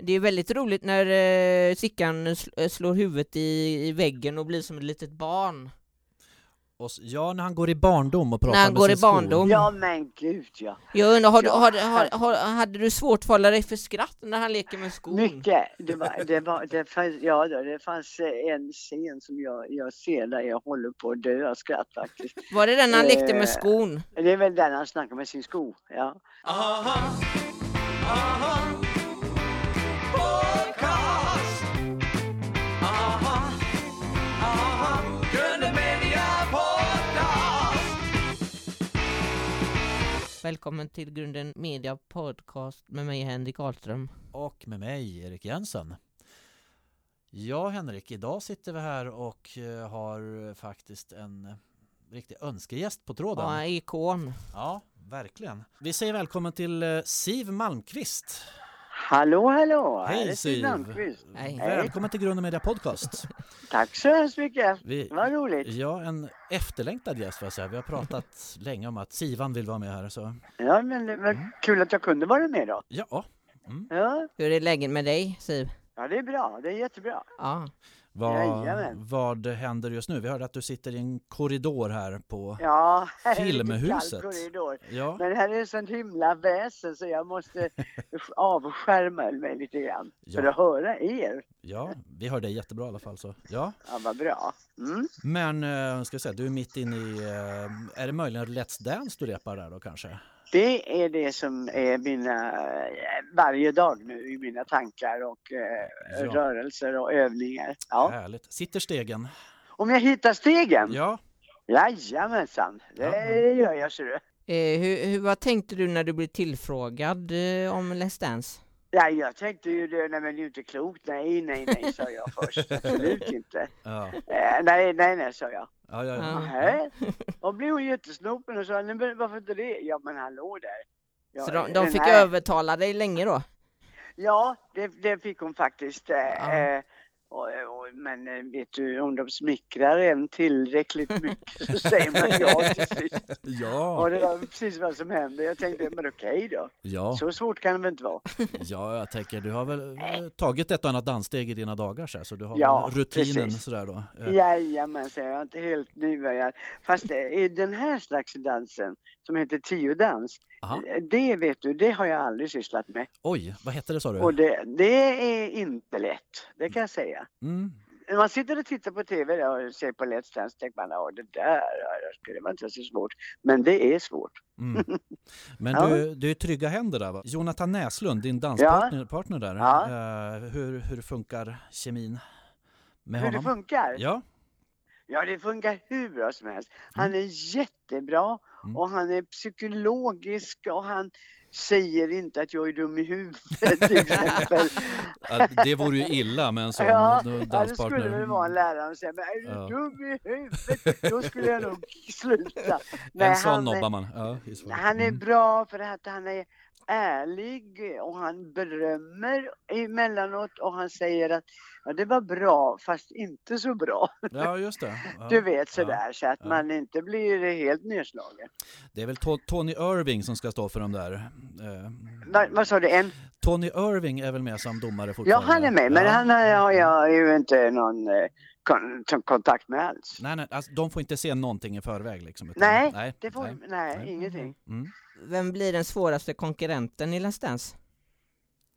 Det är väldigt roligt när eh, Sickan sl- eh, slår huvudet i, i väggen och blir som ett litet barn. Och, ja, när han går i barndom och pratar När han med går sin i skor. barndom. Ja men gud ja. Jag undrar, har, du- Ja, har, har, har, hade du svårt för att hålla dig för skratt när han leker med skon? Mycket. Det, var, det, var, det, fanns, ja, det fanns eh, en scen som jag, jag ser där jag håller på att dö av skratt faktiskt. Var det den han lekte Eh, med skon? Det är väl där han snackar med sin sko. Ja. Välkommen till Grunden Media Podcast med mig Henrik Ahlström. Och med mig, Erik Jensen. Ja, Henrik, idag sitter vi här och eh, har faktiskt en riktig önskegäst på tråden. Ja, ikon. Ja, verkligen. Vi säger välkommen till eh, Siv Malmqvist. Hallå hallå! Hej Siv! Hej. Välkommen till Grunden Media Podcast. Tack så hemskt mycket. Vi, Vad roligt. ja, en efterlängtad gäst får jag säga. Vi har pratat länge om att Sivan vill vara med här. Så. Ja, men det var kul att jag kunde vara med då. Ja, mm. Ja, Hur är läget med dig, Siv? ja det är bra. Det är jättebra. Ja. Vad, Jajamän. vad händer just nu? Vi hörde att du sitter i en korridor här på... Ja, här Filmhuset. korridor. Ja, Men här är sånt himla väsen så jag måste avskärma mig lite grann för Ja. att höra er. ja, vi hör dig jättebra i alla fall. Så. Ja. Ja, vad bra. Mm. Men eh, ska vi säga, du är mitt inne i... eh, Är det möjligen Let's Dance du repar där då kanske? Det är det som är mina, varje dag nu i mina tankar och eh, Ja. rörelser och övningar. Ja. Härligt. Sitter stegen? Om jag hittar stegen? Ja. Jajamensan, det Ja. gör jag ser du. Eh, hur, hur, vad tänkte du när du blev tillfrågad eh, om Let's Dance? Ja, jag tänkte ju det, nej men det är ju inte klokt, nej, nej, nej, sa jag först. Absolut inte. Ja, Eh, nej, nej, nej, sa jag. Ja, ja. Ja. Nej. Och blev hon jättesnopen och sa, nej men varför inte det? Ja, men hallå där. Ja, Så de, de fick här- övertala dig länge då? Ja, det, det fick hon faktiskt. Eh, Ja. eh, men eh, vet du, om de smickrar en tillräckligt mycket så säger man ja till sist. Och Ja, det var precis vad som hände. Jag tänkte, men okej då. ja, Så svårt kan det väl inte vara? ja, jag tänker du har väl eh, tagit ett och annat danssteg i dina dagar så, här, så du har Ja, rutinen precis. sådär då. Eh, Jajamensan, jag är inte helt nybörjad. Fast i den här slags dansen som heter tiodans, Aha. det vet du, det har jag aldrig sysslat med. Oj, vad hette det sa du? Och det, det är inte lätt, det kan jag säga. Mm. Man sitter och tittar på TV och ser på Let's Dance tänker man, ja det där ja, det skulle vara inte så svårt. Men det är svårt. Mm. Men Ja. du, du är i trygga händer där va? Jonathan Näslund, din danspartner partner där. Ja. Eh, hur, hur funkar kemin med Hur det honom? funkar? Ja, Ja, det funkar hur bra som helst. Han är jättebra Mm. och han är psykologisk och han säger inte att jag är dum i huvudet till exempel. Det vore ju illa med en sån Ja, då- ja, det danspartner. skulle väl vara en lärare som säger, men är du Ja. dum i huvudet? Då skulle jag nog sluta. Nej, en sån han nobbar man. Ja. Han är Mm. bra för att han är ärlig och han berömmer emellanåt och han säger att ja, det var bra fast inte så bra. Ja, just det. Ja. Du vet Ja. sådär så att Ja. man inte blir helt nedslagen. Det är väl To- Tony Irving som ska stå för de där. Eh, Va, vad sa du? En? Tony Irving är väl med som domare Ja, fortfarande? han är med men Ja. han har har jag ju inte någon eh, kon kontakt med alls. Nej, nej, alltså, de får inte se någonting i förväg liksom. utan- Nej, nej, det får, nej. nej, nej. ingenting. Mm. Vem blir den svåraste konkurrenten i Let's Dance?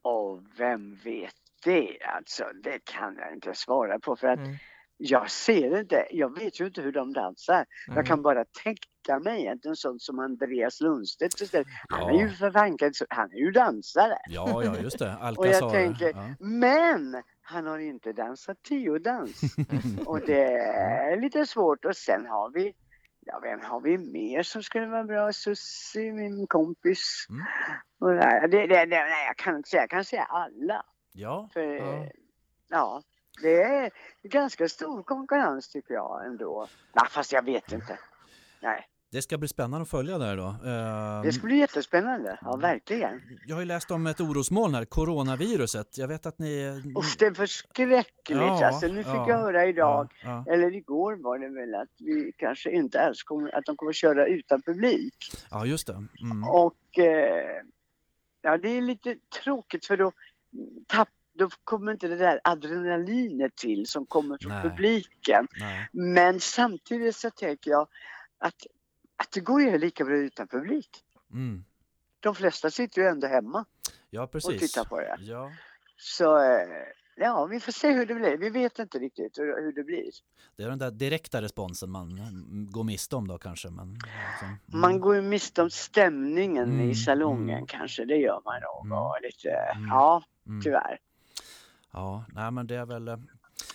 Och vem vet det alltså? Det kan jag inte svara på för att Mm. jag ser inte, jag vet ju inte hur de dansar. Mm. Jag kan bara tänka mig att en sån som Andreas Lundstedt istället, han är Ja. ju för han är ju dansare. Ja, ja, just det. Och Alcazar. jag tänker, ja. men han har inte dansat tiodans. och det är lite svårt och sen har vi, ja vem har vi mer som skulle vara bra? Susie, min kompis. Mm. Och det, det, det, nej, jag kan inte säga, jag kan säga alla. ja, För, Ja. ja. det är ganska stor konkurrens tycker jag ändå. Nej, fast jag vet inte. Nej, det ska bli spännande att följa där då. Eh, det ska bli jättespännande. Ja, verkligen. Jag har ju läst om ett orosmoln här, coronaviruset. Jag vet att ni... Usch, det är förskräckligt. Ja, alltså, nu fick ja, jag höra idag, Ja, ja. eller igår var det väl, att vi kanske inte alls kommer, att de kommer köra utan publik. ja, just det. Mm. Och eh, ja, det är lite tråkigt för då tapp, då kommer inte det där adrenalinet till som kommer från Nej. publiken. Nej. Men samtidigt så tänker jag att, att det går ju lika bra utan publik. Mm. De flesta sitter ju ändå hemma Ja, och precis. tittar på det. Ja, Så eh, ja, vi får se hur det blir. Vi vet inte riktigt hur, hur det blir. det är den där direkta responsen man går miste om då kanske. Men, liksom, mm. Man går ju miste om stämningen Mm, i salongen mm. kanske, det gör man nog. Mm. Och lite, Mm. Ja, tyvärr. Ja, nej men det är väl... eh,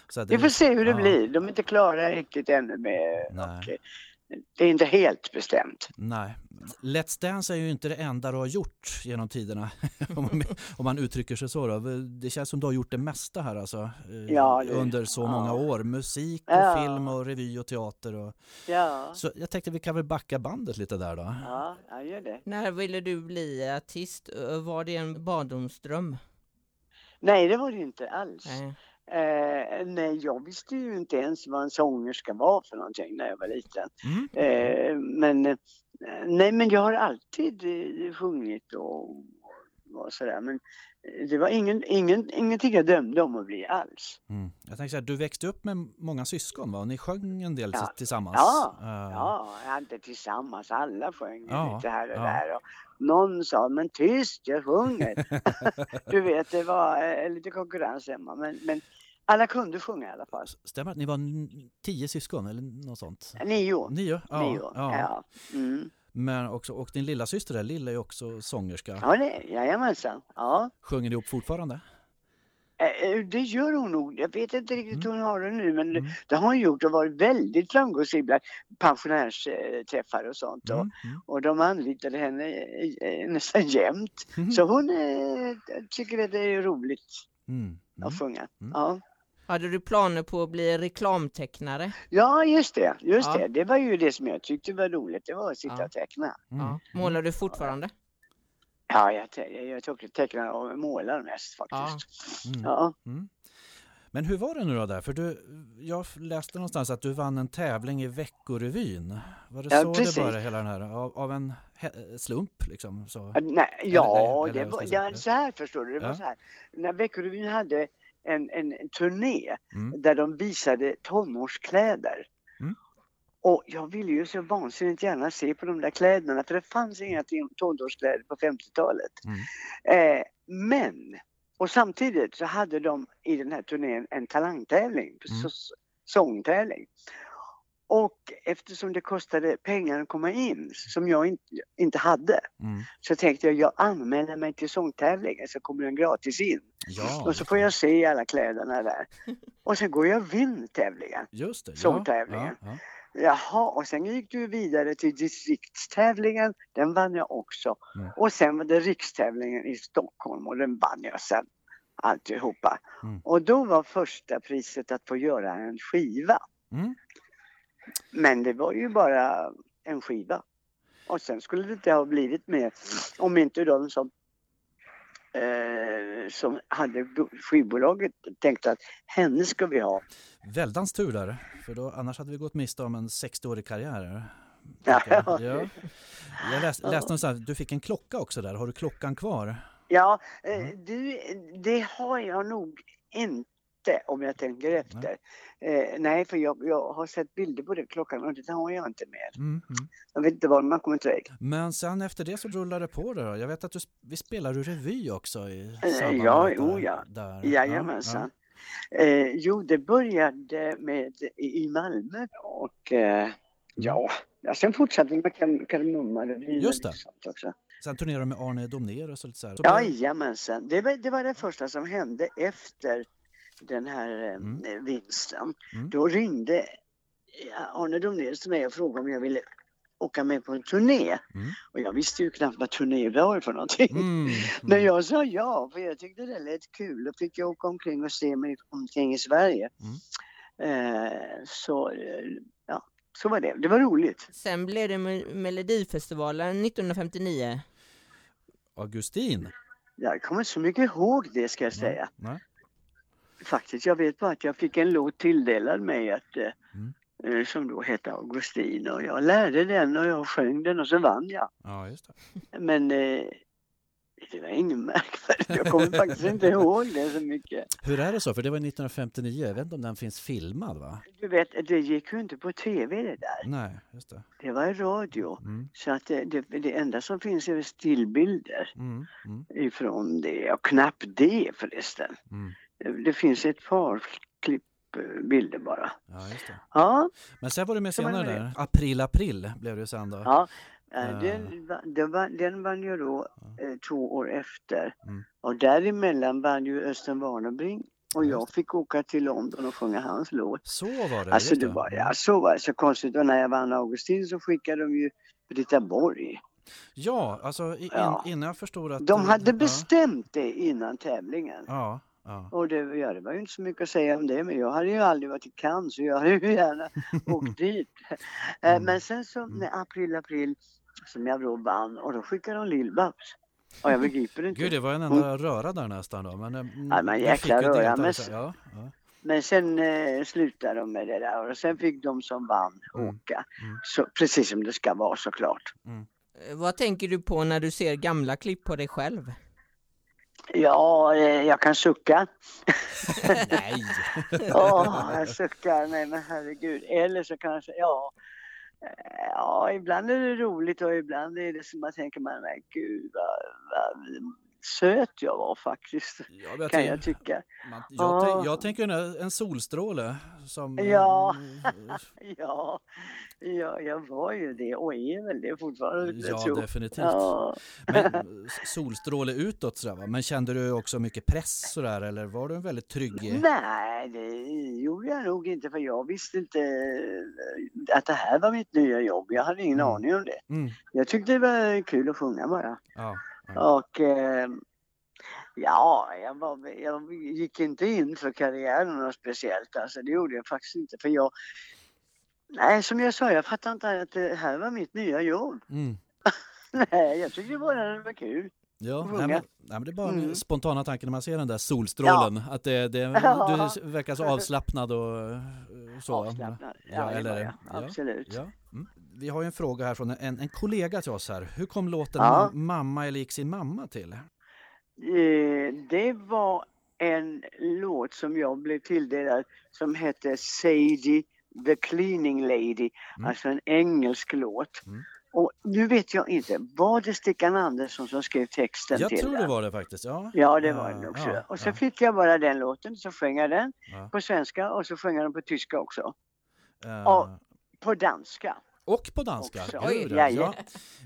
Så att Vi det, får se hur det ja, blir. De är inte klara riktigt ännu med... Nej. Och, eh, det är inte helt bestämt. Nej. Let's Dance är ju inte det enda du har gjort genom tiderna. om, man, om man uttrycker sig så. Då. Det känns som du har gjort det mesta här alltså. eh, Ja, det- under så ja. många år. Musik och Ja. film och revy och teater. Och, Ja, så jag tänkte vi kan väl backa bandet lite där då. ja jag gör det. När ville du bli artist? Var det en barndomsdröm? Nej, det var det ju inte alls. Nej. Eh, nej, jag visste ju inte ens vad en sångerska var för någonting när jag var liten. Mm. Eh, men, eh, nej, men jag har alltid eh, sjungit och, och sådär. Men eh, det var ingen, ingen, ingenting jag dömde om att bli alls. Mm. Jag tänkte här, du växte upp med många syskon va? Och ni sjöng en del Ja. tillsammans. Ja, Eh, Ja, inte tillsammans. Alla sjöng Ja, lite här och ja. där. Och någon sa, men tyst, jag sjunger. du vet, det var eh, lite konkurrens hemma. Men, men alla kunde sjunga i alla fall. Stämmer att ni var tio syskon eller något sånt? Nio. Nio? Ja. Nio. ja. Ja. Mm. Men också, och din lilla syster där, Lilla är också sångerska. Ja, det, jajamensan. Ja. Sjunger ni ihop fortfarande? Eh, eh, Det gör hon nog. Jag vet inte riktigt hur hon har det nu men Mm. det har hon gjort och varit väldigt framgångsrik bland pensionärsträffar och sånt. Och, Mm. Mm. och de anlitade henne nästan jämt. Mhm. Så hon eh, tycker att det är roligt Mm. Mm. att sjunga. Mm. Ja. Hade du planer på att bli reklamtecknare? ja, just det. Just Ja. det. Det var ju det som jag tyckte var roligt. Det var att sitta Ja. och teckna. Mm. Ja. Målar du fortfarande? Ja, jag, jag tycker tecknar och målar mest faktiskt. Mm. Ja. Mm. Men hur var det nu då där? För du, jag läste någonstans att du vann en tävling i Veckorevyn. Var det Ja, så precis. det började hela den här? Av, av en slump liksom? Så. Ja, Nej, ja, eller- det eller var, ska jag ja, säga? så här förstår du. Det var Ja. så här. När Veckorevyn hade en, en, en turné Mm. där de visade tonårskläder. Och jag ville ju så vansinnigt gärna se på de där kläderna för det fanns inga ton- tonårskläder på 50-talet. Mm. Eh, men, och samtidigt så hade de i den här turnén en talangtävling, Mm. så, sångtävling. Och eftersom det kostade pengar att komma in, som jag inte, inte hade, Mm. så tänkte jag jag anmäler mig till sångtävlingen så kommer den gratis in. Ja, och så får jag se alla kläderna där. Och sen går jag och vinner tävlingen. just det. Sångtävlingen. Ja, ja. Jaha, och sen gick du vidare till distriktstävlingen, den vann jag också. Mm. Och sen var det rikstävlingen i Stockholm och den vann jag sen alltihopa. Mm. Och då var första priset att få göra en skiva. Mm. Men det var ju bara en skiva. Och sen skulle det inte ha blivit mer om inte de som, eh, som hade bo- skivbolaget tänkte att henne ska vi ha. Väldans tur där, för då, annars hade vi gått miste om en 60-årig karriär. Ja. Ja. Jag läste, läste någonstans att du fick en klocka också där. Har du klockan kvar? Ja, eh, Mm. du, det har jag nog inte om jag tänker efter. Eh, nej, för jag, jag har sett bilder på den klockan och det har jag inte med. Mm, mm. Jag vet inte var man kommer inte ihåg. Men sen efter det så rullade det på det då. Jag vet att du, vi spelar du revy också i Eh, samband ja, jo, ja. Där. Jajamensan. Eh, jo, det började med i Malmö och eh, ja, ja, sen fortsatte vi med Kar- Kardemummarevyn. Just det. och Också. Sen turnerade du med Arne Domnér och lite så här. Så Ja, blev- jajamensan. Det var, det var det första som hände efter den här eh, Mm. vinsten. Mm. Då ringde eh, Arne Domnér till mig och frågade om jag ville åka med på en turné. Mm. Och jag visste ju knappt vad turné var för någonting. Mm, Men mm. jag sa ja, för jag tyckte det lät kul. Då fick jag åka omkring och se mig omkring i Sverige. Eh, så, eh, ja, så var det. Det var roligt. Sen blev det Me- Melodifestivalen 1959. Augustin? Jag kommer så mycket ihåg det ska jag säga. Nej. Faktiskt, jag vet bara att jag fick en låt tilldelad mig att, eh, Mm. eh, som då hette Augustin och jag lärde den och jag sjöng den och så vann jag. Ja, just det. Men eh, det var ingen märkvärdigt. Jag kommer faktiskt inte ihåg det så mycket. Hur är det så? För det var 1959. Jag vet inte om den finns filmad va? Du vet, det gick ju inte på tv det där. Nej, just det. Det var i radio. Mm, Så att det, det, det enda som finns är stillbilder mm, mm, ifrån det. Och knappt det förresten. mm. Det, finns ett par klipp, eh, bilder bara. Ja. Ja, Men sen var det med senare med där. April, april blev det sen då. ja. eh. Den, den, den vann ju då eh, två år efter. Mm. Och däremellan vann ju Östen Warnerbring. Och Ja, jag fick åka till London och sjunga hans låt. Så var det. Alltså det var, ja, så var det så konstigt. Och när jag vann Augustin så skickade de ju Britta Borg. Ja, alltså in, Ja. innan jag förstod att... De hade ja, bestämt det innan tävlingen. Ja, ja. Och det, ja, det var ju inte så mycket att säga om det, men jag hade ju aldrig varit i Cannes så jag hade ju gärna åkt dit. Eh, Mm. Men sen så när april, april som jag då vann och då skickade de Lill-Babs. Och jag begriper inte. Gud, det var en enda röra där nästan då. Men, mm, Ja, men jag jäkla röra, men- Ja, ja. Men sen eh, slutade de med det där och sen fick de som vann Mm. åka. Mm. Så, precis som det ska vara såklart. Eh, Vad tänker du på när du ser gamla klipp på dig själv? Ja, eh, jag kan sucka. Nej! Åh, jag suckar. Nej men herregud. Eller så kanske, ja. Eh, Ja, ibland är det roligt och ibland är det som man tänker man, men gud vad, vad söt jag var faktiskt. Ja, jag, Kan jag tycka. man, jag, Ja. jag tänker en, en solstråle som... Ja. eh, Ja, ja, jag var ju det och är väl det fortfarande. Ja, definitivt. Ja. Men solstråle utåt sådär va? Men kände du också mycket press sådär eller var du en väldigt trygg? Nej, det gjorde jag nog inte för jag visste inte eh, att det här var mitt nya jobb. Jag hade ingen Mm. aning om det. Mm, Jag tyckte det var kul att sjunga bara. ja, ja. Och eh, ja, jag, var, jag gick inte in för karriären något speciellt. Alltså, det gjorde jag faktiskt inte. För jag, nej, som jag sa, jag fattade inte att det här var mitt nya jobb. Mm. Nej, jag tyckte bara det var kul. Ja, nej, men, nej, men det är bara Mm. spontana tanke när man ser den där solstrålen. Att det, det, Ja. Du verkar så avslappnad och så. Avslappnad. Ja, Ja, eller, ja, Absolut. Ja. Mm. Vi har ju en fråga här från en, en kollega till oss här. Hur kom låten Ja. Ma- Mamma är lik sin mamma till? Eh, det var en låt som jag blev tilldelad som hette Sadie the Cleaning Lady. Mm. Alltså en engelsk låt. Mm. Och nu vet jag inte, var det Stickan Andersson som skrev texten Jag till tror den? det var det faktiskt. Ja, Ja, det var det också. ja, och så ja, fick jag bara den låten, så sjöng jag den ja. på svenska och så sjöng jag den på tyska också. Eh, Ja. På danska. Och på danska. Också. Oj, ja. ja.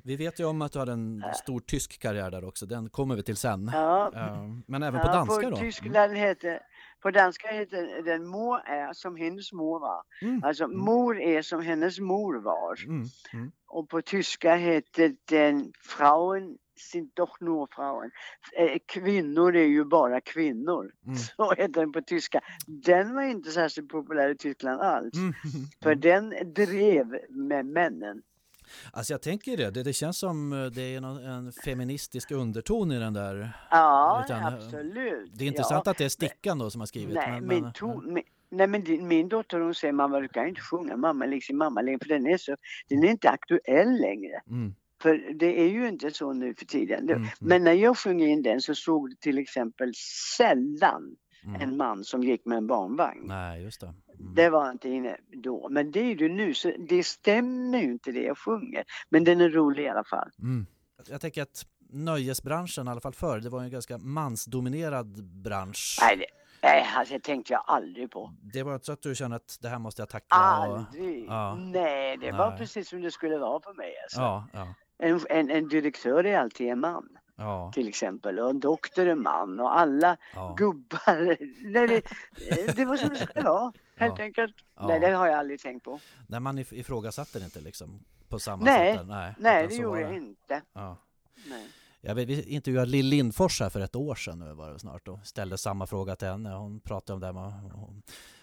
Vi vet ju om att du hade en stor tysk karriär där också. Den kommer vi till sen. Ja, Eh, Men även på danska på då? Tyskland heter, på danska heter den mor är som hennes mor var. Mm. Alltså Mm. mor är som hennes mor var. Mm. Mm. Och på tyska heter den Frauen sind doch nur Frauen. Eh, Kvinnor är ju bara kvinnor. Mm. Så heter den på tyska. Den var inte särskilt populär i Tyskland alls. Mm. För den drev med männen. Alltså jag tänker det. det, det känns som eh, det är någon, en feministisk underton i den där. Ja, Utan, absolut. Det är intressant ja. att det är Stickan då som har skrivit. Nej, men, min, men, ton, min, nej, men din, min dotter hon säger mamma du kan inte sjunga mamma liksom mamma längre för den är så, den är inte aktuell längre. Mm. För det är ju inte så nu för tiden. Mm. Men när jag sjöng in den så såg du till exempel sällan Mm. en man som gick med en barnvagn. Nej, just det. Mm. Det var inte inne då. Men det är det nu, så det stämmer ju inte det jag sjunger. Men den är rolig i alla fall. Mm. Jag tänker att nöjesbranschen, i alla fall förr, det var ju en ganska mansdominerad bransch. Nej, det, nej alltså, det tänkte jag aldrig på. Det var inte så att du kände att det här måste jag tackla? Och... Aldrig. ja. Nej, det var Nej. precis som det skulle vara för mig. Alltså. Ja, ja, En, en, en direktör är alltid en man ja, till exempel och en doktor är man och alla ja. gubbar. Nej, det, det var som det skulle vara helt Ja. enkelt. Nej, det har jag aldrig tänkt på. När man if- ifrågasatte det inte liksom på samma Nej, sätt? Nej, Nej, det gjorde jag inte. Ja. Nej. Jag vet, vi intervjuade Lill Lindfors här för ett år sedan nu var det snart och ställde samma fråga till henne. Hon pratade om det här med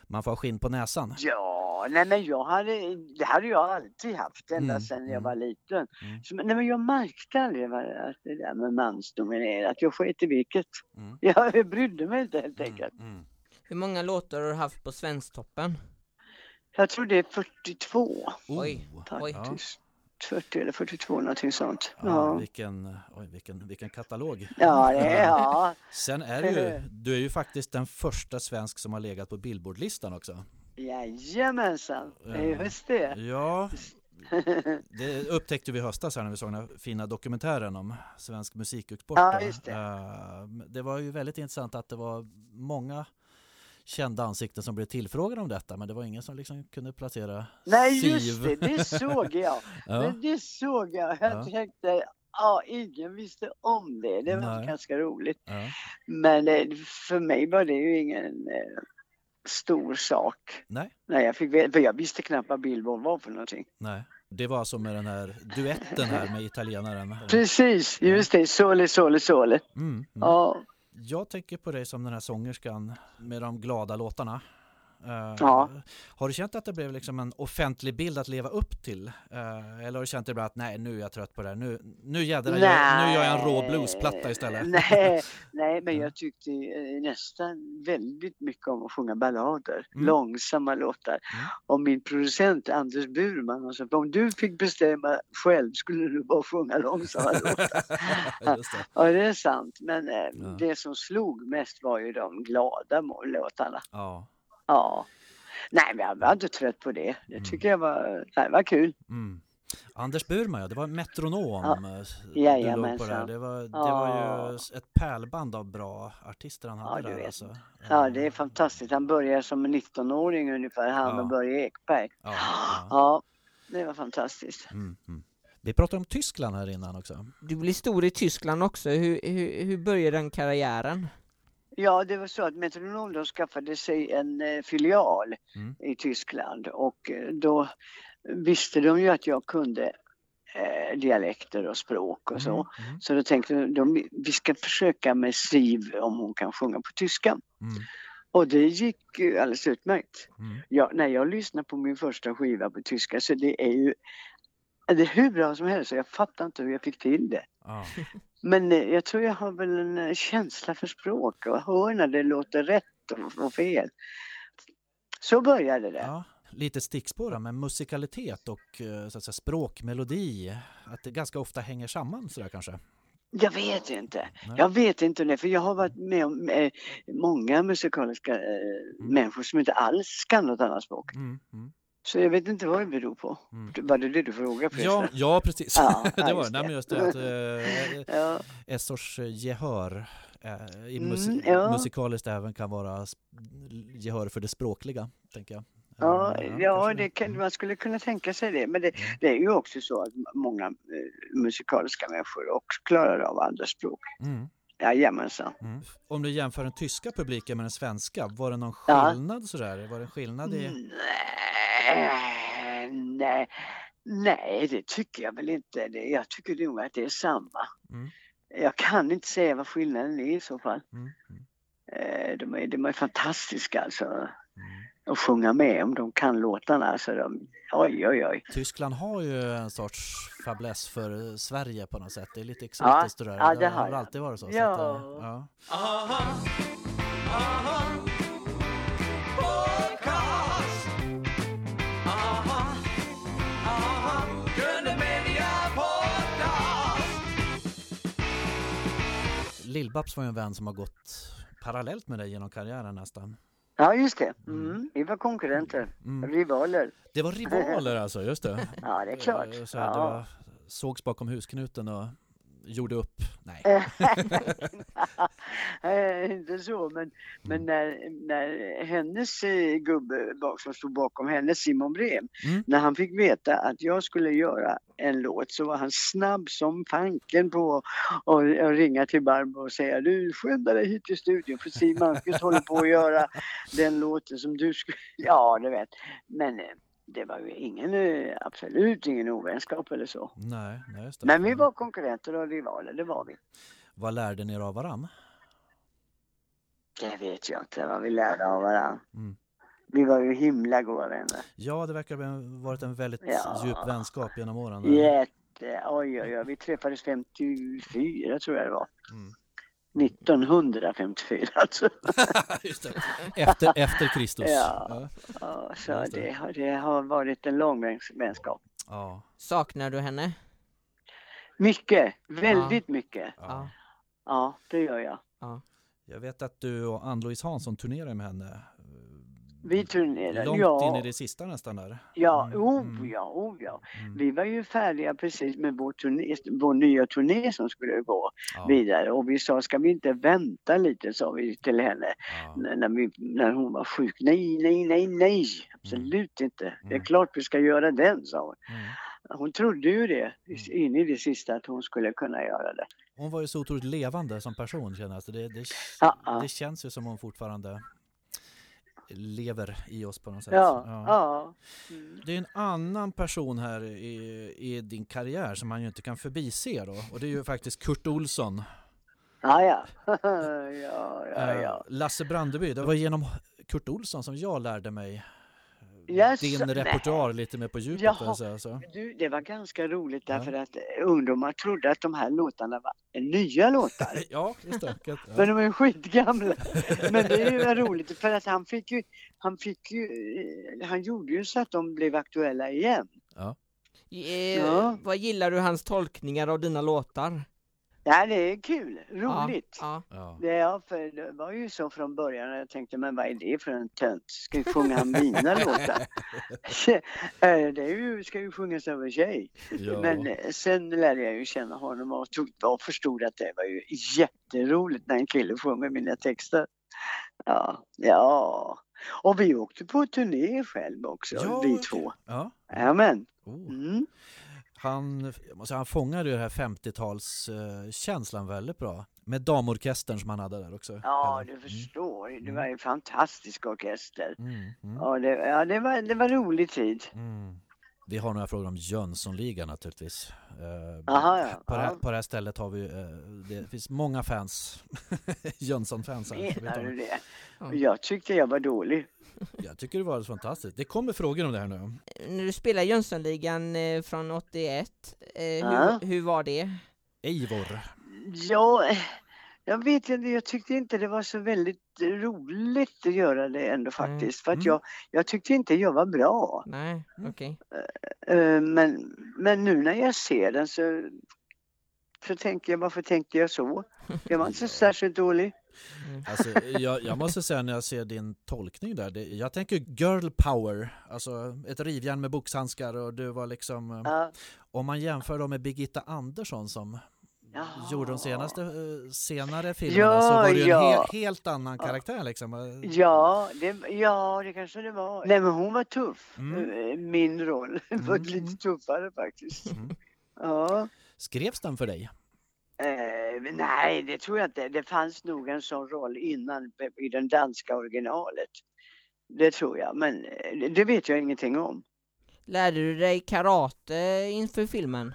man får skinn på näsan. Ja, nej men jag hade, det hade jag alltid haft ända Mm, sedan mm. jag var liten. Mm. Så, nej men jag märkte aldrig vad, att det där med mansdominerat. Jag sket i vilket. Mm. Jag brydde mig inte helt Mm, enkelt. mm. Hur många låtar har du haft på Svensktoppen? Jag tror det är 42 Oh, Oj, oj. Ja. faktiskt. 40 eller 42 någonting sånt. Ja, Ja, vilken, oj, vilken, vilken katalog. ja det är ja. Sen är det ju, du är ju faktiskt den första svensk som har legat på Billboardlistan också. Jajamensan, Ja. just det. Ja, det upptäckte vi i höstas här när vi såg den här fina dokumentären om svensk musikexport. Ja, det. Eh, Det var ju väldigt intressant att det var många kända ansikten som blev tillfrågade om detta men det var ingen som liksom kunde placera Nej just Siv. det, det såg jag. Ja, Men det såg jag. Jag Ja. tänkte, ja ingen visste om det. Det var Nej. ganska roligt. ja, Men eh, för mig var det ju ingen eh, stor sak. nej, Nej, jag fick veta, för jag visste knappt vad Billboard var för någonting. nej. Det var alltså med den här duetten här med italienaren. Precis, just det. Sole, sole, sole. Mm, mm. Ja, jag tänker på dig som den här sångerskan med de glada låtarna. Eh, Ja. Har du känt att det blev liksom en offentlig bild att leva upp till? Eh, eller har du känt ibland att nej, nu är jag trött på det här. Nu, nu jädrar, jag, nu gör jag en rå bluesplatta istället? Nej, nej men Ja. jag tyckte eh, nästan väldigt mycket om att sjunga ballader, Mm. långsamma låtar. Mm. Och min producent Anders Burman sa om du fick bestämma själv skulle du bara sjunga långsamma låtar. Det. Ja, det är sant. Men Ja. det som slog mest var ju de glada låtarna. Ja. Ja. Nej, men jag var inte trött på det. Det Mm. tycker jag var, det var kul. Mm. Anders Burman, ja, det var metronom. Ja. eh, du låg på där. Det var, det Ja. var ju ett pärlband av bra artister han hade du där. Alltså. Ja, det är fantastiskt. Han började som en 19-åring ungefär, han Ja. och Börje Ekberg. Ja, ja. Ja, det var fantastiskt. Mm, mm. Vi pratade om Tyskland här innan också. Du blir stor i Tyskland också, hur, hur, hur började den karriären? Ja, det var så att Metronom då skaffade sig en eh, filial Mm. i Tyskland och eh, då visste de ju att jag kunde eh, dialekter och språk och så. Mm, mm, Så då tänkte de, vi ska försöka med Siv om hon kan sjunga på tyska. mm, Och det gick ju alldeles utmärkt. mm. Ja, när jag lyssnar på min första skiva på tyska så det är ju det är hur bra som helst jag fattar inte hur jag fick till det. Ja. Men eh, jag tror jag har väl en eh, känsla för språk och hör när det låter rätt och, fel. Så började det. Ja, lite stickspår där med musikalitet och eh, så att säga, språk, melodi. Att det ganska ofta hänger samman sådär kanske. Jag vet inte. Nej. Jag vet inte det, för jag har varit med om eh, många musikaliska eh, människor som inte alls kan något annat språk. Mm, mm, Så jag vet inte vad det beror på. mm. Var det det du frågade? Ja, ja, precis. Ja, det var det. Nej, men just det att eh, Ja, ett sorts gehör eh, i Mm, musi- ja. musikaliskt även kan vara gehör för det språkliga, tänker jag. ja, Eh, ja det kan, Mm. man skulle kunna tänka sig det. Men det, Mm. det är ju också så att många eh, musikaliska människor också klarar av andra språk. Mm, Jajamensan. mm. Om du jämför den tyska publiken med den svenska, var det någon Ja. skillnad sådär? Var det skillnad i... Nej, nej, nej, det tycker jag väl inte. Jag tycker nog att det är samma. Mm. Jag kan inte säga vad skillnaden är i så fall. Mm, mm, Eh, De är, de är fantastiska alltså. mm. Att sjunga med om de kan låtarna. Alltså de, oj, oj, oj. Tyskland har ju en sorts fäbless för Sverige på något sätt. Det är lite exotiskt det där. ja, det det har jag. alltid varit så. så Ja. att, eh, ja. Lill-Babs var ju en vän som har gått parallellt med dig genom karriären nästan. Ja, just det. Mm, vi var konkurrenter, Mm. rivaler. Det var rivaler alltså, just det. Ja, det är klart. Eh, Så här, det Ja. var, sågs bakom husknuten och gjorde upp. Nej. Eh, inte så, men, men när, när hennes eh, gubbe bak, som stod bakom henne, Simon Brem, Mm. när han fick veta att jag skulle göra en låt så var han snabb som fanken på att ringa till Barbro och säga du skynda dig hit till studion för Siw Malmkvist håller på att göra den låten som du skulle... Ja, du vet. Men eh, det var ju ingen, eh, absolut ingen ovänskap eller så. Nej, nej, just det. Men vi var konkurrenter och rivaler, det var vi. Vad lärde ni er av varann? Det vet jag inte vad vi lärde av varandra. Mm. Vi var ju himla goda vänner. Ja, det verkar ha varit en väldigt Ja. djup vänskap genom åren. Jätte, oj oj oj, vi träffades 54 tror jag det var. Mm. 1954 alltså. Just det. Efter, efter Kristus. Ja. Ja, så Just det. det har, det har varit en lång väns- vänskap. Ja. Saknar du henne? Mycket, väldigt mycket. ja. Ja, det gör jag. Jag vet att du och Ann-Louise Hansson turnerar med henne. Vi turnerar, Långt ja. in i det sista nästan där. Ja, Mm, oh mm. ja, oh ja. Mm. Vi var ju färdiga precis med vår, turné, vår nya turné som skulle gå Ja, vidare och vi sa, ska vi inte vänta lite, sa vi till henne ja. när, vi, när hon var sjuk. Nej, nej, nej, nej, absolut inte. Det är Mm. klart vi ska göra den, sa hon. Mm. Hon trodde ju det Mm. in i det sista att hon skulle kunna göra det. Hon var ju så otroligt levande som person känner jag. Så det, det, ja. det känns ju som hon fortfarande lever i oss på något sätt. Ja, ja. Mm. Det är en annan person här i, i din karriär som man ju inte kan förbise då. Och det är ju faktiskt Kurt Olsson. Ja, ja. ja, ja, Eh, ja. Lasse Brandeby. Det var genom Kurt Olsson som jag lärde mig Jaså, din repertoar lite mer på djupet. Jaha. säga, så. Du, det var ganska roligt Ja. därför att ungdomar trodde att de här låtarna var nya låtar. Ja, just det. Ja. Men de är skitgamla. Men det är ju roligt för att han fick ju, han fick ju, eh, han gjorde ju så att de blev aktuella igen. Eh, Ja. Vad gillar du hans tolkningar av dina låtar? Ja, det är kul, roligt. Ja, Ja. Det, ja, för det var ju så från början jag tänkte, men vad är det för en tönt? Ska ju sjunga mina låtar? Eh, det är ju, ska ju sjungas av en tjej. Ja. Men eh, sen lärde jag ju känna honom och, tog, och förstod att det var ju jätteroligt när en kille sjunger mina texter. Ja, ja. Och vi åkte på turné själv också, Ja, vi två. Ja. Jajamän. Oh. Mm. Han, säga, han fångade ju den här 50-talskänslan väldigt bra. Med damorkestern som han hade där också. Ja, Eller? du förstår. Det var ju en fantastisk orkester. Mm. Mm. Mm. Ja, det, ja, det, var, det var rolig tid. Mm. Vi har några frågor om Jönssonligan naturligtvis. Eh, Aha, ja. på, det, här- på det här stället har vi, eh, det finns många fans, Jönsson-fans Menar du det? Ja. Jag tyckte jag var dålig. Jag tycker det var alldeles fantastiskt. Det kommer frågor om det här nu. När du spelade Jönssonligan eh, från 81, eh, Ja. hur, hur var det? Eivor. Ja, jag vet inte, jag tyckte inte det var så väldigt roligt att göra det ändå faktiskt. För att Mm. jag, jag tyckte inte jag var bra. Nej, Mm. okej. Eh, Men, men nu när jag ser den så, så tänker jag, varför tänkte jag så? Jag var inte så särskilt dålig. Alltså, jag, jag måste säga när jag ser din tolkning där, det, jag tänker girl power, alltså ett rivjärn med boxhandskar och du var liksom, Ja, om man jämför dem med Birgitta Andersson som Jaha. gjorde de senaste, eh, senare filmerna Ja, så var det ju en ja. he, helt annan karaktär liksom. Eh, Ja det, ja, det kanske det var. Nej, men hon var tuff. Mm. Min roll var Mm. lite tuffare faktiskt. Mm. Ja. Skrevs den för dig? Eh, nej, det tror jag inte. Det fanns nog en sån roll innan i den danska originalet. Det tror jag, men eh, det vet jag ingenting om. Lärde du dig karate inför filmen?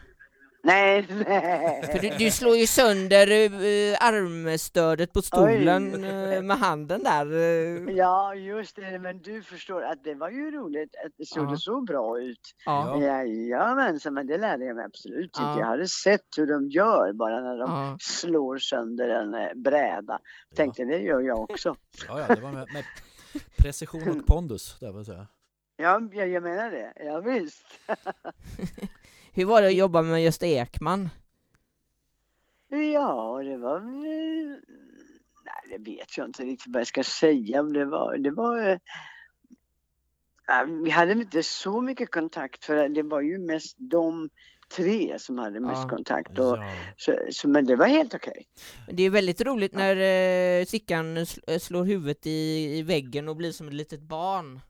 Nej, För nej. du, du slår ju sönder eh, armstödet på stolen eh, med handen där. eh. Ja, just det. Men du förstår att det var ju roligt att det såg Ja. så bra ut. Ja. Jajamensan, men det lärde jag mig absolut Ja. inte. Jag hade sett hur de gör bara när de Ja. slår sönder en bräda. Tänkte det gör jag också. Ja, ja, det var med, med precision och pondus, där vill jag säga. Ja, jag, jag menar det. Ja, visst. Hur var det att jobba med Gösta Ekman? Ja, det var. Nej, det vet jag inte riktigt vad jag ska säga. Det var... Det var eh, ja, vi hade inte så mycket kontakt för det var ju mest de tre som hade mest Ja. kontakt. Och, Ja. så, så, men det var helt okej. Det är väldigt roligt när eh, Sickan sl- slår huvudet i, i väggen och blir som ett litet barn.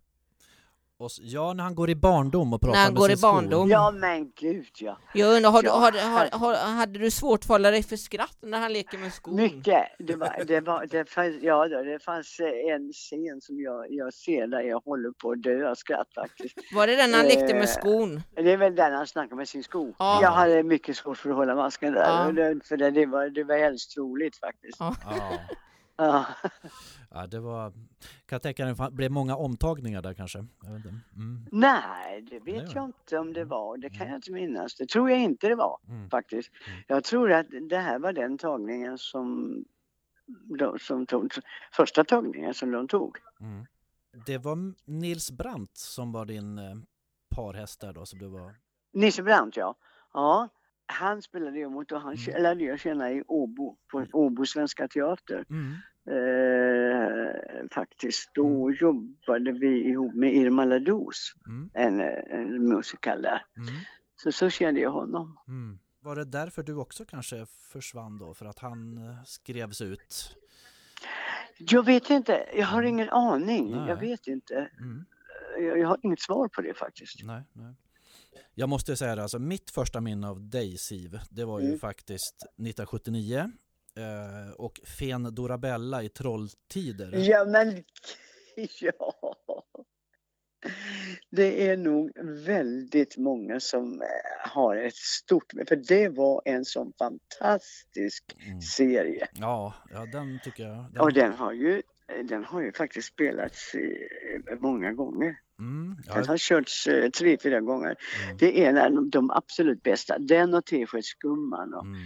Och, s- ja, när han går i barndom och pratar När han med går sin i barndom. Ja, men gud ja. Jag undrar, har, du- Ja, har, har, har, hade du svårt för att hålla dig för skratt när han leker med skon? Mycket. Det, var, det, var, det, fanns, ja, det fanns eh, en scen som jag, jag ser där jag håller på att dö av skratt faktiskt. Var det den han lekte Eh, med skon? Det är väl där han snackar med sin sko. Ja. Jag hade mycket svårt för att hålla masken där. Ja. För det, det, var, det var helst roligt faktiskt. Ja. Ja. Ja. det var... Kan jag tänka mig, det blev många omtagningar där kanske? Mm. Nej, det vet Nej, jag inte om det var. Det kan Mm. jag inte minnas. Det tror jag inte det var Mm. faktiskt. Mm. Jag tror att det här var den tagningen som de, som tog, första tagningen som de tog. Mm. Det var Nils Brandt som var din eh, parhäst där då, som du var Nisse Brandt ja. Ja, han spelade jag mot och han Mm. lärde jag känna i Åbo, på Åbo Svenska Teater. Mm. Eh, faktiskt. Då jobbade vi ihop med Irma Lados, Mm. en, en musiker där. Mm. Så så kände jag honom. Mm. Var det därför du också kanske försvann då? För att han eh, skrevs ut? Jag vet inte, jag har ingen aning. Nej. Jag vet inte. Mm. Jag, jag har inget svar på det faktiskt. Nej, nej. Jag måste säga det, alltså mitt första minne av dig Siv, det var ju Mm. faktiskt 1979 eh, och Fen Dorabella i Trolltider. Ja, men ja. Det är nog väldigt många som eh, har ett stort, för det var en sån fantastisk Mm. serie. Ja, ja, den tycker jag. Den, Och den har ju, den har ju faktiskt spelats i, många gånger. Mm, Den ja, har körts eh, tre, fyra gånger. mm, Det är en av de absolut bästa. Den och Teskedsgumman och mm.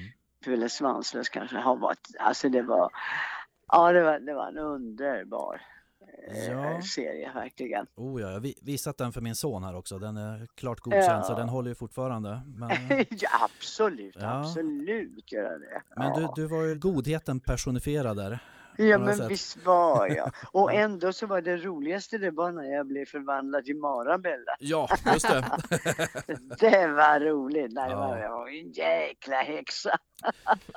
Pelle Svanslös kanske har varit, alltså det var, ja det var, det var en underbar eh, Ja. serie verkligen. Oh ja, jag har vi- visat den för min son här också. Den är klart godkänd så Ja. den håller ju fortfarande. Men, ja, absolut, Ja. absolut göra det. men du, du var ju godheten personifierad där. Ja men sätt. visst var jag. Och ändå så var det roligaste det var när jag blev förvandlad till Marabella. Ja, just det. Det var roligt. Nej, det Ja. var, jag var en jäkla häxa.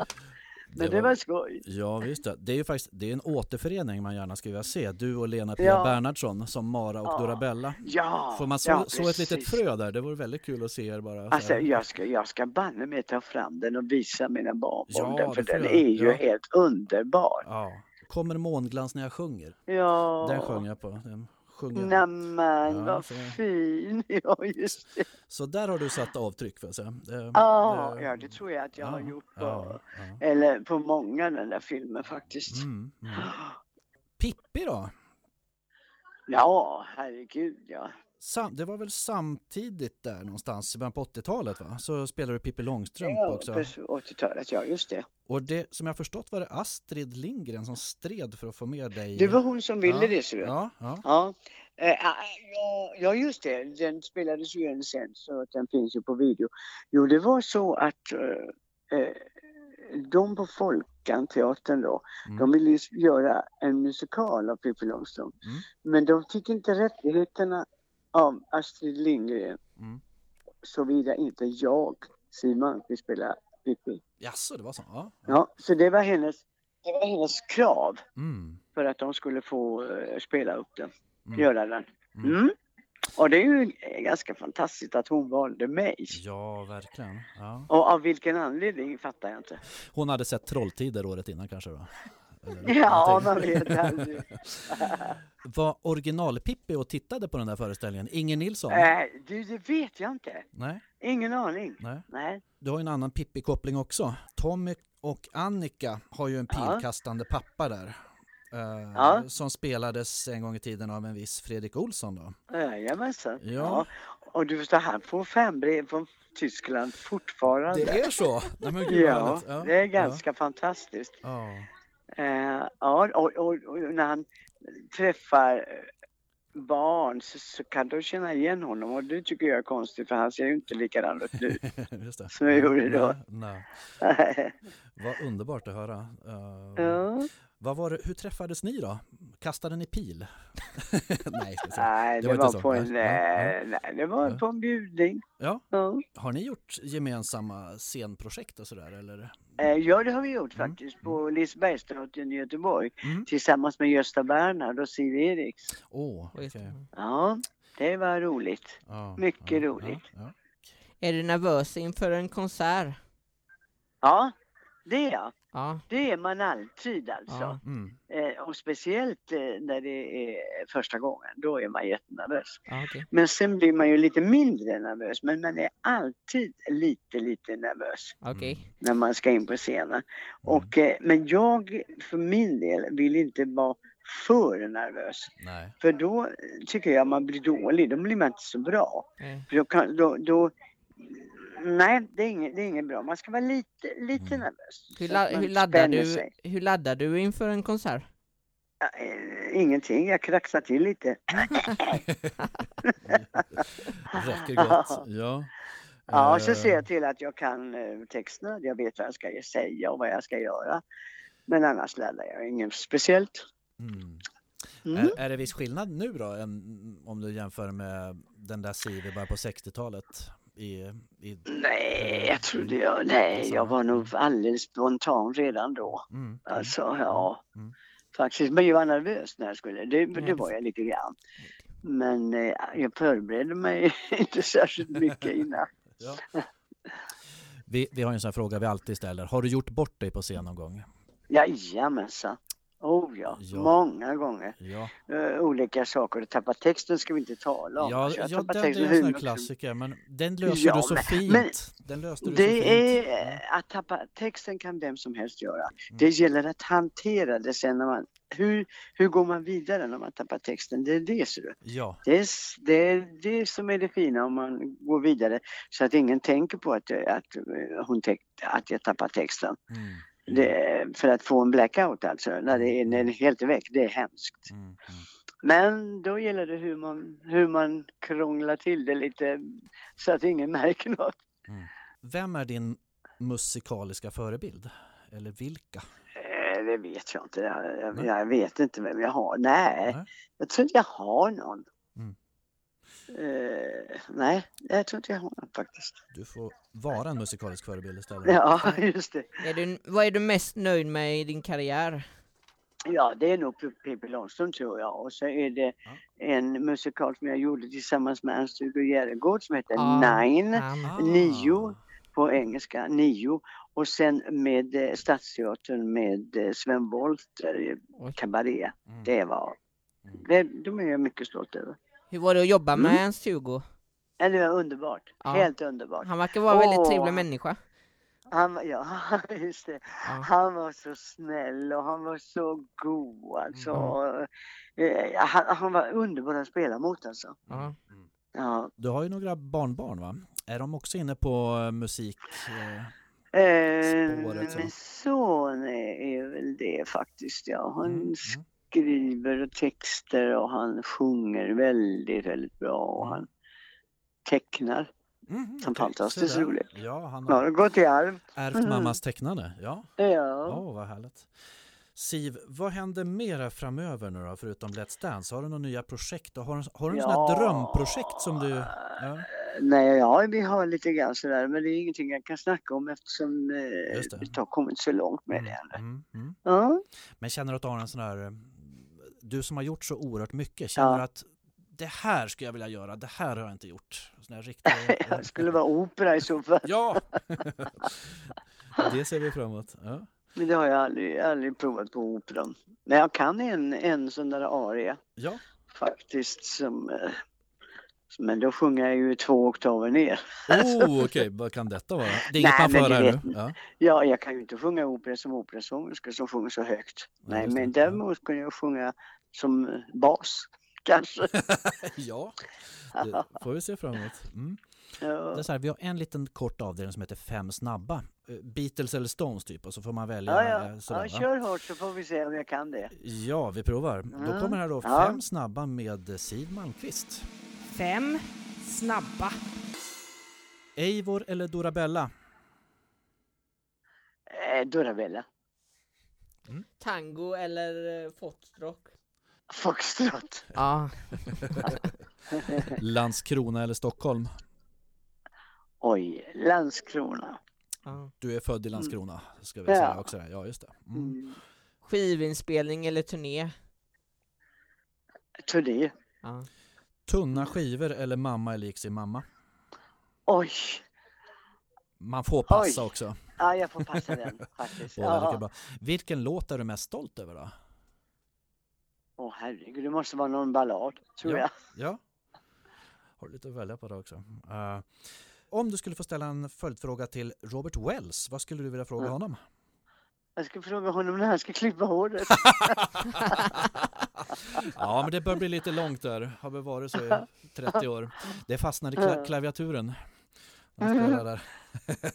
Men det var, skoj. Ja visst det. Det är ju faktiskt det är en återförening man gärna skulle vilja se. Du och Lena Pia Ja. Bernhardsson som Mara och Ja. Dorabella. Ja, Får man så, ja, så ett litet frö där? Det vore väldigt kul att se er bara. så Alltså jag ska, jag ska banne mig ta fram den och visa mina barnbarn Ja, den för det den är ju helt underbar. Kommer månglans när jag sjunger? Ja. Den sjöng jag på. Den sjunger. Nämen Ja, vad så- fin. Ja just det. Så där har du satt avtryck för jag säga. Det, Ja, ja det tror jag att jag har ja, gjort på, ja. eller på många den där filmen faktiskt. Mm, mm. Pippi då? Ja, herregud ja. Sam, det var väl samtidigt där någonstans i början på 80-talet va? Så spelade du Pippi Långstrump Ja, också. på 80-talet, ja just det. Och det som jag förstått var det Astrid Lindgren som stred för att få med dig. Det var hon som ville Ja, det, du. Ja, ja. Ja. Eh, ja, ja, just det. Den spelades ju in sen så att den finns ju på video. Jo, det var så att eh, eh, de på Folkanteatern då, Mm. de ville ju göra en musikal av Pippi Långstrump. Mm. Men de fick inte rättigheterna av Astrid Lindgren Mm. såvida inte jag, Simon, vill spela Pippi. Jaså, det var så? Ja. Ja, så det var hennes, det var hennes krav Mm. för att de skulle få eh, spela upp den, Mm. göra den. Mm. Mm. Och det är ju ganska fantastiskt att hon valde mig. Ja, verkligen. Ja. Och av vilken anledning fattar jag inte. Hon hade sett Trolltider året innan kanske då? Ja, man vet aldrig. Var original-Pippi och tittade på den där föreställningen? Inger Nilsson? äh, du, det vet jag inte. Nej, Ingen aning. nej. Nej. Du har ju en annan Pippi-koppling också. Tommy och Annika har ju en Ja. pilkastande pappa där. eh, Ja. Som spelades en gång i tiden av en viss Fredrik Olsson då. Jajamensan. Ja. Ja. Och du förstår, han får fanbrev från Tyskland fortfarande. Det är så? Nej, men gud Ja, härligt. det är ganska fantastiskt. Eh, ja, och, och, och när han träffar eh, barn så, så kan de känna igen honom och det tycker jag är konstigt för han ser ju inte likadan ut nu. Som jag gjorde då. Nej, nej. Vad underbart att höra. Eh, ja. Vad var det, hur träffades ni då? Kastade ni pil? nej, Det var på en, Nej, ja, nej, det var Ja. på en bjudning. Ja. Ja. Har ni gjort gemensamma scenprojekt och sådär eller? Eh, ja, det har vi gjort Mm. faktiskt på Lisebergsteatern i Göteborg Mm. tillsammans med Gösta Bernhard och Siv Eriks. Åh, just- okej. Ja, det var roligt. Ja, Mycket ja, roligt. Ja, ja. Är du nervös inför en konsert? Ja, det är jag. Ja. Det är man alltid alltså. Ja. Mm. Eh, och speciellt eh, när det är första gången, då är man jättenervös. ja okej. Men sen blir man ju lite mindre nervös, men man är alltid lite, lite nervös Okej. när man ska in på scenen. Och, eh, men jag för min del vill inte vara för nervös. Nej. För då tycker jag man blir dålig, då blir man inte så bra. För då kan, då, då, nej, det är, inget, det är inget bra. Man ska vara lite, lite Mm. nervös. Hur, la- hur, laddar du, sig. hur laddar du inför en konsert? Eh, Ingenting, jag kraxar till lite. Räcker gott. Ja. Ja, så Eh, ser jag till att jag kan eh, texterna. Jag vet vad jag ska säga och vad jag ska göra. Men annars laddar jag inget speciellt. Mm. Mm. Är, är det viss skillnad nu då än om du jämför med den där Siv i början på 60-talet? I, i, Nej, jag trodde jag, nej, jag var nog alldeles spontan redan då. mm, mm, Alltså, ja. Mm. Faktiskt, men jag var nervös när jag skulle. Det, det Mm. var jag lite grann. Men eh, jag förberedde mig inte särskilt mycket innan. ja. vi, vi har ju en sån fråga vi alltid ställer. Har du gjort bort dig på scen någon gång? Jajamensan. Oh ja, Ja. många gånger. Ja, Eh, olika saker. Tappa texten ska vi inte tala om. ja, Alltså, jag ja det, det är texten en sån klassiker men den löser Ja, du så men- fint. men den löste du så Det fint. är Ja. att tappa texten kan vem som helst göra. Mm. Det gäller att hantera det sen när man, hur, hur går man vidare när man tappar texten? Det är det ser du. Ja, Det är, det är det som är det fina om man går vidare så att ingen tänker på att, eh, att, eh, hon att jag tappar texten. mm, Det, för att få en blackout alltså, när, det är, när det är helt väck, det är hemskt. mm, mm. Men då gäller det hur man, hur man krånglar till det lite så att ingen märker något. Vem är din musikaliska förebild? Eller vilka? Eh, Det vet jag inte. Jag, jag vet inte vem jag har. Nej, Nej. jag tror inte jag har någon. Eh, nej, jag tror inte jag har någon faktiskt. Du får vara en musikalisk förebild istället. Ja, just det. Är du, vad är du mest nöjd med i din karriär? Ja, det är nog Pippi Långstrump tror jag. Och så är det Ja. en musikal som jag gjorde tillsammans med Ernst-Hugo Järegård som heter Ah. Nine Ah. Nio. på engelska, Nio. Och sen med eh, Stadsteatern med eh, Sven Wollter. Cabaret. Mm. Det var, Mm. det, de är jag mycket stolt över. Hur var det att jobba med Mm. Ernst-Hugo? Ja, Det var underbart, Ja. helt underbart. Han verkar vara en väldigt Åh. trevlig människa. Han, var- ja, just det. Ja. Han var så snäll och han var så god alltså. Mm. Eh, Han, han var underbar att spela mot alltså. Ja. Ja. Du har ju några barnbarn va? Är de också inne på eh, musik? eh, Eh, Spåret, så. min son är, är väl det faktiskt ja. Han Mm, mm. Skriver texter och han sjunger väldigt, väldigt bra och Mm. han tecknar. Mm, okej, fantastiskt så där. roligt. Ja, han Ja, har det går till arv. ärvt Mm. mammas tecknande. Ja, Ja. Åh, vad härligt. Siv, vad händer mera framöver nu då, förutom Let's Dance? Har du några nya projekt? Har du, har du en sån här drömprojekt som du... Ja, Nej, ja, vi har lite grann sådär, men det är ingenting jag kan snacka om eftersom eh, det. vi inte har kommit så långt med det mm, ännu. mm, mm. Ja. Men känner du att du har en sån här... eh, Du som har gjort så oerhört mycket, känner Ja. att det här skulle jag vilja göra, det här har jag inte gjort? Sån här riktiga... Jag skulle vara opera i så fall. Ja! det ser vi fram emot. Ja. Men det har jag aldrig, aldrig provat på operan. Men jag kan en, en sån där aria ja. faktiskt som... Men då sjunger jag ju två oktaver ner. Oh, okej, vad kan detta vara? Det är inget Nej, man får nu? Ja. Ja, jag kan ju inte sjunga opera som operasångerska som sjunger så högt. Nej, det. men däremot kan jag sjunga som eh, bas, kanske. ja, det får vi se fram emot. Mm. Det Ja. är så här, vi har en liten kort avdelning som heter Fem snabba. Eh, Beatles eller Stones typ och så får man välja. Ja, ja. eh, sådär, ja, kör hårt så får vi se om jag kan det. ja, vi provar. Då Mm. kommer här då. Fem snabba med Siw Malmkvist. Fem snabba. Eivor eller Dorabella? Eh, Dorabella. Tango eller eh, foxtrot? Foxtrot. Ja. Landskrona eller Stockholm? Oj, Landskrona. ja. Du är född i Landskrona, ska vi Ja. säga också. där. Ja, just det. Mm. Mm. Skivinspelning eller turné? Turné. Ja. Tunna skivor eller Mamma är lik sin mamma? Oj, Man får passa Oj. också. ja, jag får passa den faktiskt. Ja. Vilken låt är du mest stolt över då? Åh herregud, det måste vara någon ballad, tror jag. Ja. Har du lite att välja på det också. Eh, om du skulle få ställa en följdfråga till Robert Wells, vad skulle du vilja fråga Ja. honom? Jag ska fråga honom när han ska klippa håret. ja, men det bör bli lite långt där. Har väl varit så i 30 år. Det fastnade i kla- klaviaturen. Han spelar där.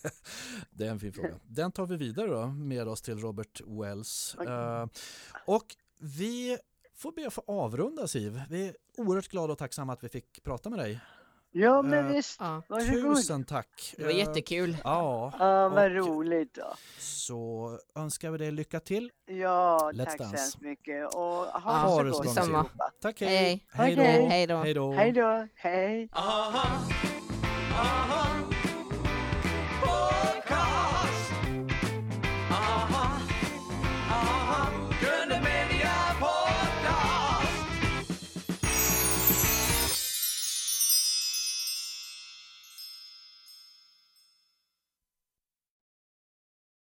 det är en fin fråga. Den tar vi vidare då med oss till Robert Wells. Eh, och vi får be att få avrunda Siv. Vi är oerhört glada och tacksamma att vi fick prata med dig. Ja, men Eh, visst. Ja. Varsågod. Tusen tack. Det var Eh, jättekul. Ja, Ja, vad och roligt då. så önskar vi dig lycka till. Ja, Let's tack så dance. hemskt mycket och ha Ja, det det så så gott allihopa. Tack, Hej. Hej då. Okej. Hej då. Hej då. Hej då, hej. Aha, aha.